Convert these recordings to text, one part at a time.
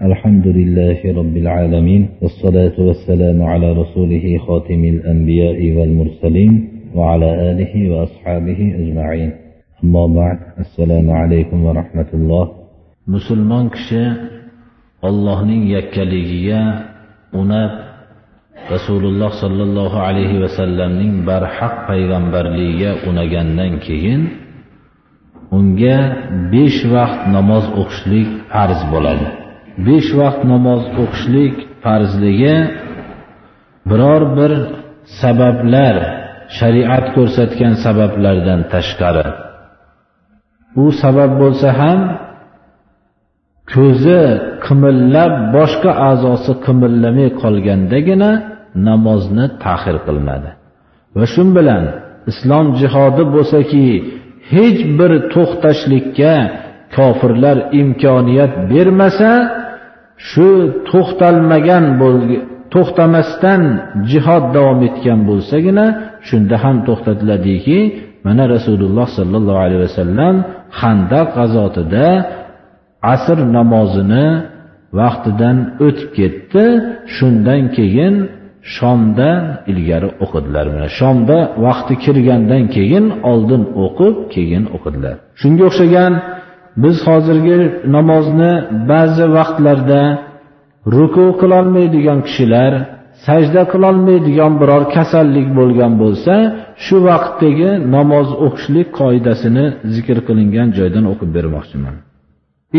الحمد لله رب العالمين والصلاة والسلام على رسوله خاتم الأنبياء والمرسلين وعلى آله وأصحابه أجمعين أما بعد السلام عليكم ورحمة الله musulmon kishi ollohning yakkaligiga uni rasululloh sollallohu alayhi vasallamning barhaq payg'ambarligiga unagandan keyin unga besh vaqt namoz o'qishlik farz bo'ladi Besh vaqt namoz o'qishlik farzligi biror bir sabablar shariat ko'rsatgan sabablardan tashqari. U sabab bo'lsa ham ko'zi qimillab boshqa a'zosi qimillamay qolgandagina namozni tahir qilinadi va shu bilan islom jihodi bo'lsaki hech bir to'xtashlikka kofirlar imkoniyat bermasa shu to'xtalmagan to'xtamasdan jihod davom etgan bo'lsagina shunda ham to'xtatiladiki mana rasululloh sollallohu alayhi vasallam handaq g'azotida asr namozini vaqtidan o'tib ketdi. Shundan keyin shomdan ilgari o'qidilar. Mana shomda vaqti kirgandan keyin oldin o'qib keyin o'qidilar. Shunga o'xshagan biz hozirgi namozni ba'zi vaqtlarda ruku qilolmaydigan kishilar sajda qilolmaydigan biror kasallik bo'lgan bo'lsa shu vaqtdagi namoz o'qishlik qoidasini zikr qilingan joydan o'qib bermoqchiman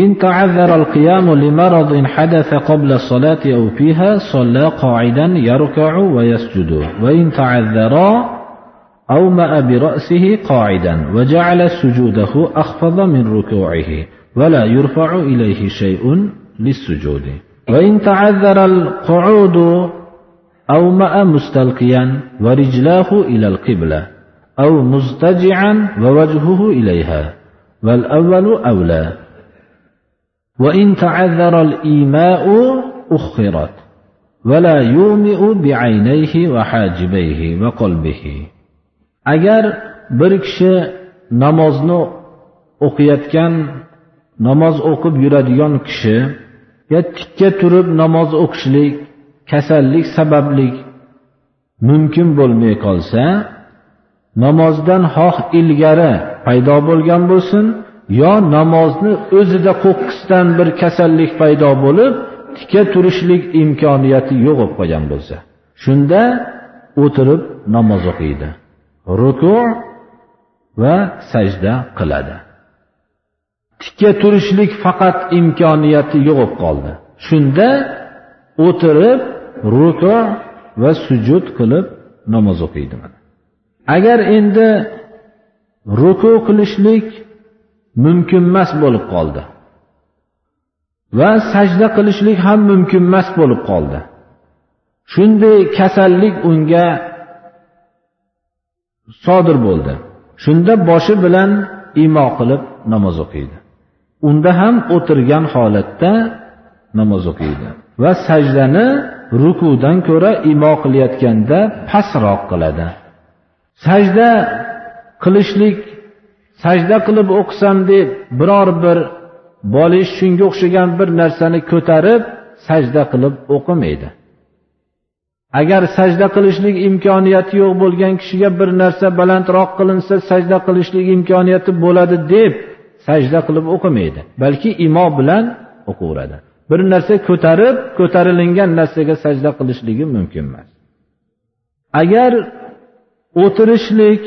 إن تعذر القيام لمرض حدث قبل الصلاة أو فيها صلى قاعدا يركع ويسجد وإن تعذرا أومأ برأسه قاعدا وجعل سجوده أخفض من ركوعه ولا يرفع إليه شيء للسجود. وإن تعذر القعود أومأ مستلقيا ورجلاه إلى القبلة أو مضطجعا ووجهه إليها والأول أولى. وإن تعذر الإيماء أخرت ولا يومئ بعينيه وحاجبيه وقلبه. Agar bir kishi namozni o'qiyotgan namoz o'qib yuradigan kishi tikka turib namoz o'qishlik kasallik sababli mumkin bo'lmay qolsa namozdan xoh ilgari paydo bo'lgan bo'lsin yo namozni o'zida qo'qqisdan bir kasallik paydo bo'lib tikka turishlik imkoniyati yo'q bo'lib qolgan bo'lsa shunda o'tirib namoz o'qiydi. Ruku va sajda qiladi. Tikka turishlik faqat imkoniyati yo'q qoldi. Shunda o'tirib ruku va sujud qilib namoz o'qiydi agar endi ruku qilishlik mumkin emas bo'lib qoldi va sajda qilishlik ham mumkin emas bo'lib qoldi. Shunday kasallik unga sodir bo'ldi. Shunda boshi bilan imo qilib namoz o'qiydi. Unda ham o'tirgan holatda namoz o'qiydi va sajdani rukudan ko'ra imo qilayotganda pastroq qiladi. Sajda qilishlik sajda qilib o'qisam deb biror bir bolish shunga o'xshagan bir narsani ko'tarib sajda qilib o'qimaydi. Agar sajda qilishlik imkoniyati yo'q bo'lgan kishiga bir narsa balandroq qilinsa sajda qilishlik imkoniyati bo'ladi deb sajda qilib o'qimaydi. Balki imo bilan o'qiveradi bir narsa ko'tarib ko'tarilingan narsaga sajda qilishligi mumkin emas. Agar o'tirishlik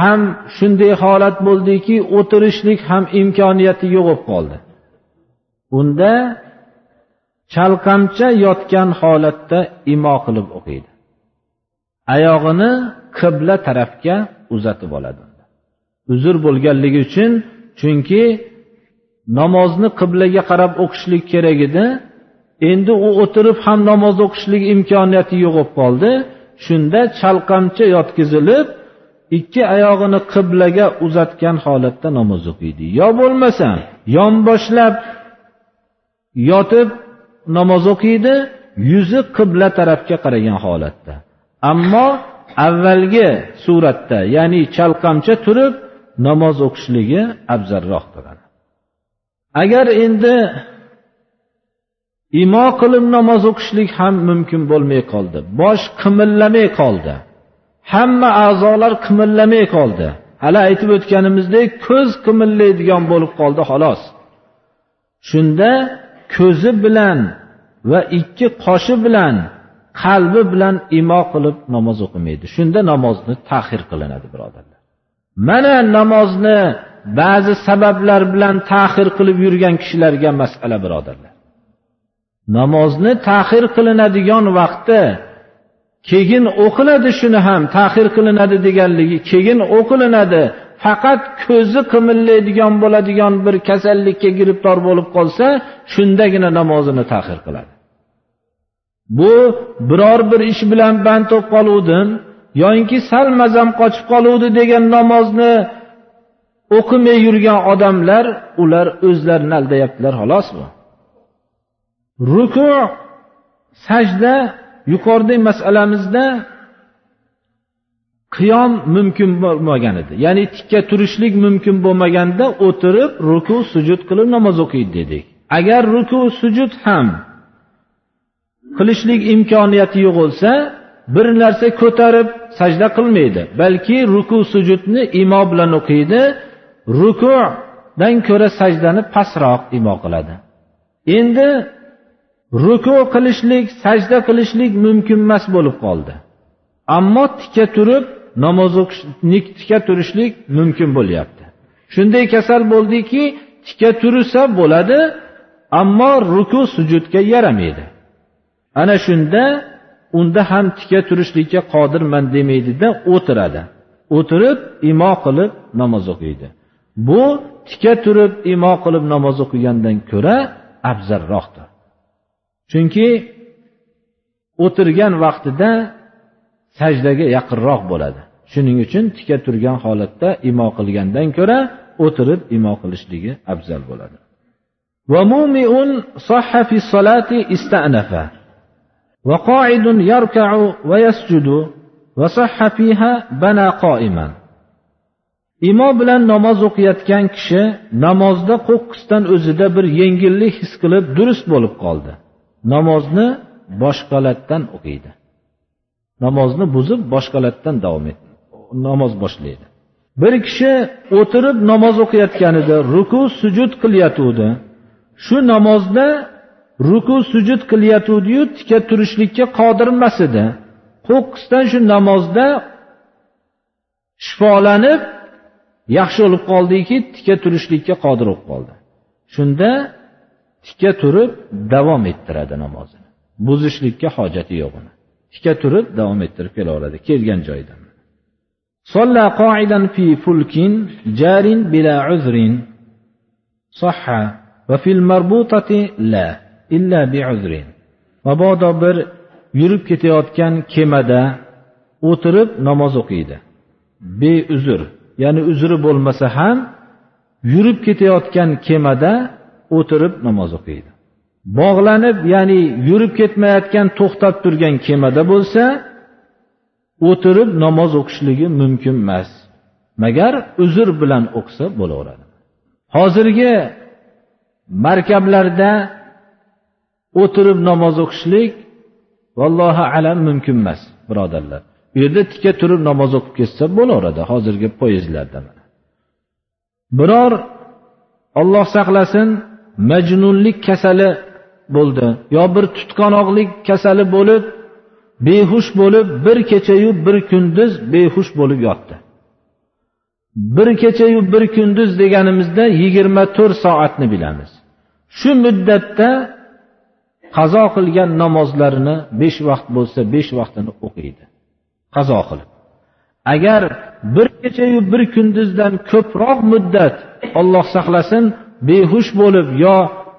ham shunday holat bo'ldiki o'tirishlik ham imkoniyati yo'q bo'lib qoldi. Unda chalqancha yotgan holatda imo qilib o'qiydi. Oyog'ini qibla tarafga uzatib oladi. Uzr bo'lganligi uchun chunki namozni qiblaga qarab o'qishlik kerak edi endi u o'tirib ham namoz o'qishlik imkoniyati yo'q bo'lib qoldi. Shunda chalqancha yotkizilib ikki oyog'ini qiblaga uzatgan holatda namoz o'qiydi. Yo bo'lmasa yonboshlab yotib namoz o'qiydi yuzi qibla tarafga qaragan holatda. Ammo avvalgi suratda ya'ni chalqamcha turib namoz o'qishligi afzalroq agar endi imo qilib namoz o'qishlik ham mumkin bo'lmay qoldi bosh qimillamay qoldi hamma a'zolar qimillamay qoldi. Hali aytib o'tganimizdek ko'z qimillaydigan bo'lib qoldi xolos. Shunda ko'zi bilan va ikki qoshi bilan qalbi bilan imo qilib namoz o'qimaydi. Shunda namozni tahir qilinadi birodarlar. Mana namozni ba'zi sabablar bilan tahir qilib yurgan kishilarga masala birodarlar. Namozni tahir qilinadigan vaqtda keyin o'qiladi shuni ham tahir qilinadi deganligi keyin o'qilinadi. Faqat ko'zi qimillaydigan bo'ladigan bir kasallikka giribtor bo'lib qolsa shundagina namozini tahir qiladi. Bu biror bir ish bilan band bo'lib qoluvdim yoyinki sal mazam qochib qoluvdi degan namozni o'qimay yurgan odamlar ular o'zlarini aldayaptilar xolos bu. Ruku sajda yuqoridagi masalamizda qiyom mumkin bo'lmagan edi. Ya'ni tikka turishlik mumkin bo'lmaganda o'tirib ruku sujud qilib namoz o'qiydi dedik. Agar ruku sujud ham qilishlik imkoniyati yo'q bo'lsa bir narsa ko'tarib sajda qilmaydi balki ruku sujudni imo bilan o'qiydi rukudan ko'ra sajdani pastroq imo qiladi. Endi ruku qilishlik sajda qilishlik mumkin emas bo'lib qoldi. Ammo tika turib namoz o'qishni tika turishlik mumkin bo'lyapti. Shunday kasal bo'ldiki tika tursa bo'ladi ammo ruku sujudga yaramaydi. Ana shunda unda ham tika turishlikka qodirman demaydida o'tiradi. O'tirib imo qilib namoz o'qiydi. Bu tika turib imo qilib namoz o'qigandan ko'ra afzalroqdir. Chunki o'tirgan vaqtida sajdaga yaqinroq bo'ladi. shuning uchun tika turgan holatda imo qilgandan ko'ra o'tirib imo qilishligi afzal bo'ladi ومومئ صح في الصلاة استأنف وقاعد يركع ويسجد وصح فيها بنى قائما imo bilan namoz o'qiyotgan kishi namozda qo'qqisdan o'zida bir yengillik his qilib durust bo'lib qoldi namozni boshqalardan o'qiydi namozni buzib boshqalardan davom et Namoz boshlaydi. Bir kishi o'tirib namoz o'qiyotganida ruku sujud qilayotgandi shu namozda ruku sujud qilayotgandiyu tika turishlikka qodir emas edi. Qo'qqisdan shu namozda shifolanib yaxshi bo'lib qoldiki tika turishlikka qodir bo'lib qoldi. Shunda tika turib davom ettiradi namozini. Buzishlikka hojati yo'q uni. Tika turib davom ettirib kelaveradi kelgan joyidan صلى قاعدا في فلك جار بلا عذر صح وفي المربوطة لا إلا بعذر mabodo bir yurib ketayotgan kemada o'tirib namoz o'qiydi beuzr ya'ni uzri bo'lmasa ham yurib ketayotgan kemada o'tirib namoz o'qiydi bog'lanib ya'ni yurib ketmayotgan to'xtab turgan kemada bo'lsa o'tirib namoz o'qishligi mumkin emas. Magar uzr bilan o'qisa bo'laveradi. Hozirgi markablarda o'tirib namoz o'qishlik vallohu alam mumkin emas birodarlar. Bu yerda tika turib namoz o'qib ketsa bo'laveradi hozirgi poyezdlarda biror olloh saqlasin majnunlik kasali bo'ldi yo bir tutqanoqlik kasali bo'lib behush bo'lib bir kechayu bir kunduz behush bo'lib yotdi. Bir kechayu bir kunduz deganimizda yigirma to'rt soatni bilamiz. Shu muddatda qazo qilgan namozlarini besh vaqt bo'lsa besh vaqtini o'qiydi. Qazo qilib. Agar bir kechayu bir kunduzdan ko'proq muddat olloh saqlasin behush bo'lib yo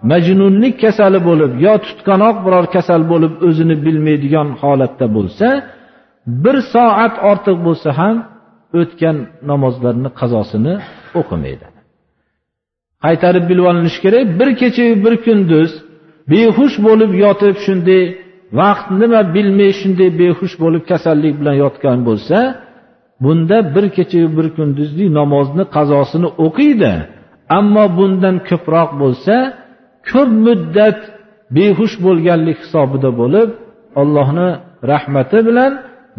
majnunlik kasali bo'lib yo tutqanoq biror kasal bo'lib o'zini bilmaydigan holatda bo'lsa bir soat ortiq bo'lsa ham o'tgan namozlarni qazosini o'qimaydi. Qaytarib bilib olinishi kerak bir kechayu bir kunduz behush bo'lib yotib shunday vaqt nima bilmay shunday behush bo'lib kasallik bilan yotgan bo'lsa bunda bir kechayu bir kunduzlik namozni qazosini o'qiydi. Ammo bundan ko'proq bo'lsa ko'p muddat behush bo'lganlik hisobida bo'lib Allohni rahmati bilan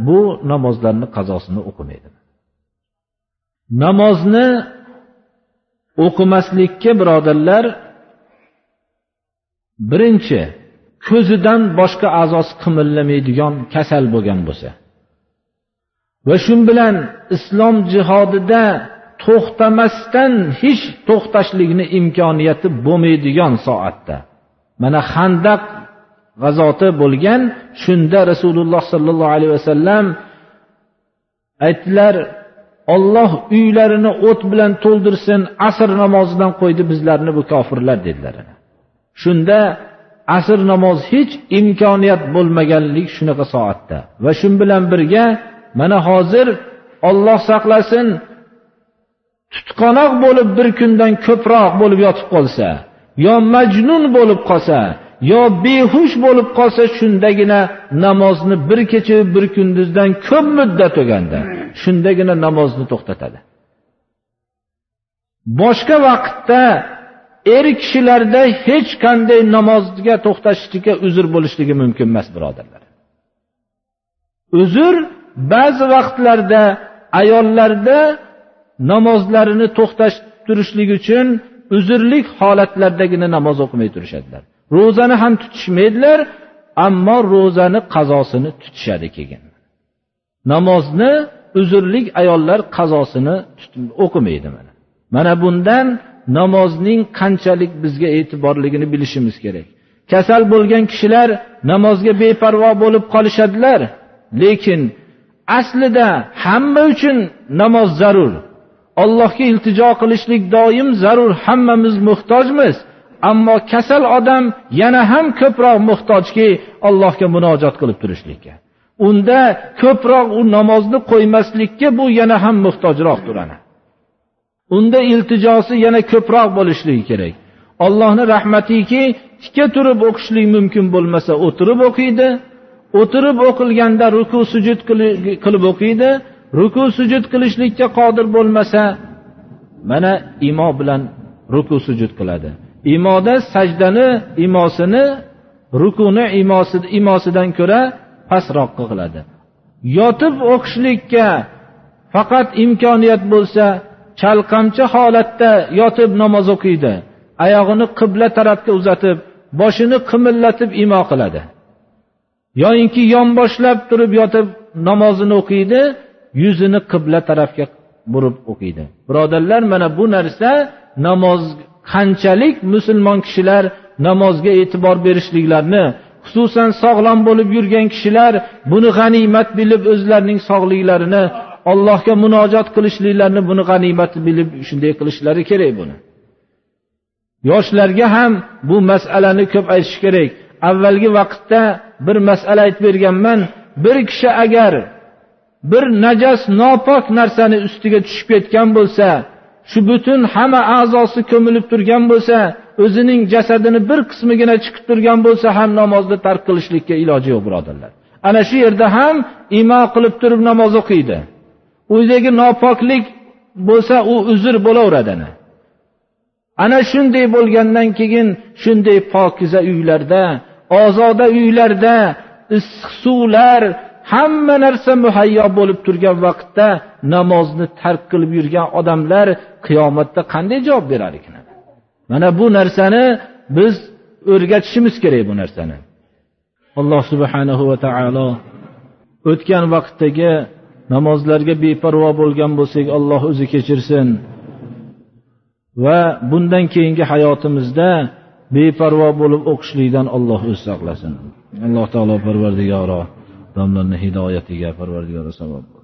bu namozlarni qazosini o'qimaydi. Namozni o'qimaslikka birodarlar birinchi ko'zidan boshqa a'zosi qimillamaydigan kasal bo'lgan bo'lsa va shu bilan islom jihodida to'xtamasdan hech to'xtashlikni imkoniyati bo'lmaydigan soatda. Mana handaq g'azoti bo'lgan shunda rasululloh sollallohu alayhi vasallam aytdilar olloh uylarini o't bilan to'ldirsin asr namozidan qo'ydi bizlarni bu kofirlar dedilar shunda asr namoz hech imkoniyat bo'lmaganlik shunaqa soatda. Va shu bilan birga mana hozir olloh saqlasin tutqanoq bo'lib bir kundan ko'proq bo'lib yotib qolsa yo majnun bo'lib qolsa yo behush bo'lib qolsa shundagina namozni bir kecha bir kunduzdan ko'p muddat o'ganda shundagina namozni to'xtatadi. Boshqa vaqtda er kishilarda hech qanday namozga to'xtashlikka uzr bo'lishligi mumkin emas birodarlar. Uzr ba'zi vaqtlarda ayollarda namozlarini to'xtatib uchun uzrlik holatlardagina namoz o'qimay turishadilar. Ro'zani ham tutishmaydilar ammo ro'zani qazosini tutishadi keyin. Namozni uzrlik ayollar qazosini o'qimaydi mana. Mana bundan namozning qanchalik bizga e'tiborligini bilishimiz kerak. Kasal bo'lgan kishilar namozga beparvo bo'lib qolishadilar lekin aslida hamma uchun namoz zarur. Allohga iltijo qilishlik doim zarur hammamiz muhtojmiz. Ammo kasal odam yana ham ko'proq muhtojki allohga munojat qilib turishlikka. Unda ko'proq u namozni qo'ymaslikka bu yana ham muhtojroq turadi. Unda iltijosi yana ko'proq bo'lishligi kerak. Allohni rahmatiki tikka turib o'qishlik mumkin bo'lmasa o'tirib o'qiydi. O'tirib o'qilganda ruku sujud qilib o'qiydi. Ruku sujud qilishlikka qodir bo'lmasa mana imo bilan ruku sujud qiladi. Imoda sajdani imosini rukuni imosidan ko'ra pastroq qiladi. Yotib o'qishlikka faqat imkoniyat bo'lsa chalqamchi holatda yotib namoz o'qiydi. Oyog'ini qibla tarafga uzatib boshini qimillatib imo qiladi. Yoyinki yonboshlab turib yotib namozini o'qiydi yuzini qibla tarafga burib o'qiydi. Birodarlar mana bu narsa namoz qanchalik musulmon kishilar namozga e'tibor berishliklarini xususan sog'lom bo'lib yurgan kishilar buni g'animat bilib o'zlarining sog'liklarini allohga munojat qilishliklarini buni g'animat bilib shunday qilishlari kerak buni. Yoshlarga ham bu masalani ko'p aytish kerak. Avvalgi vaqtda bir masala aytib berganman. Bir kishi agar bir najas nopok narsani ustiga tushib ketgan bo'lsa shu butun hamma a'zosi ko'milib turgan bo'lsa o'zining jasadini bir qismigina chiqib turgan bo'lsa ham namozni tark qilishlikka iloji yo'q birodarlar. Ana shu yerda ham imo qilib turib namoz o'qiydi. Uydagi nopoklik bo'lsa u uzr bo'laveradi ana. Ana shunday bo'lgandan keyin shunday pokiza uylarda ozoda uylarda issiq suvlar hamma narsa muhayyo bo'lib turgan vaqtda namozni tark qilib yurgan odamlar qiyomatda qanday javob berar ekan? Mana bu narsani biz o'rgatishimiz kerak bu narsani. Alloh subhanahu va taolo o'tgan vaqtdagi namozlarga beparvo bo'lgan bo'lsak alloh o'zi kechirsin. Va bundan keyingi hayotimizda beparvo bo'lib o'qishlikdan alloh o'zi saqlasin. Alloh taolo parvardigoro domlarni hidoyatiga parvardigori sabab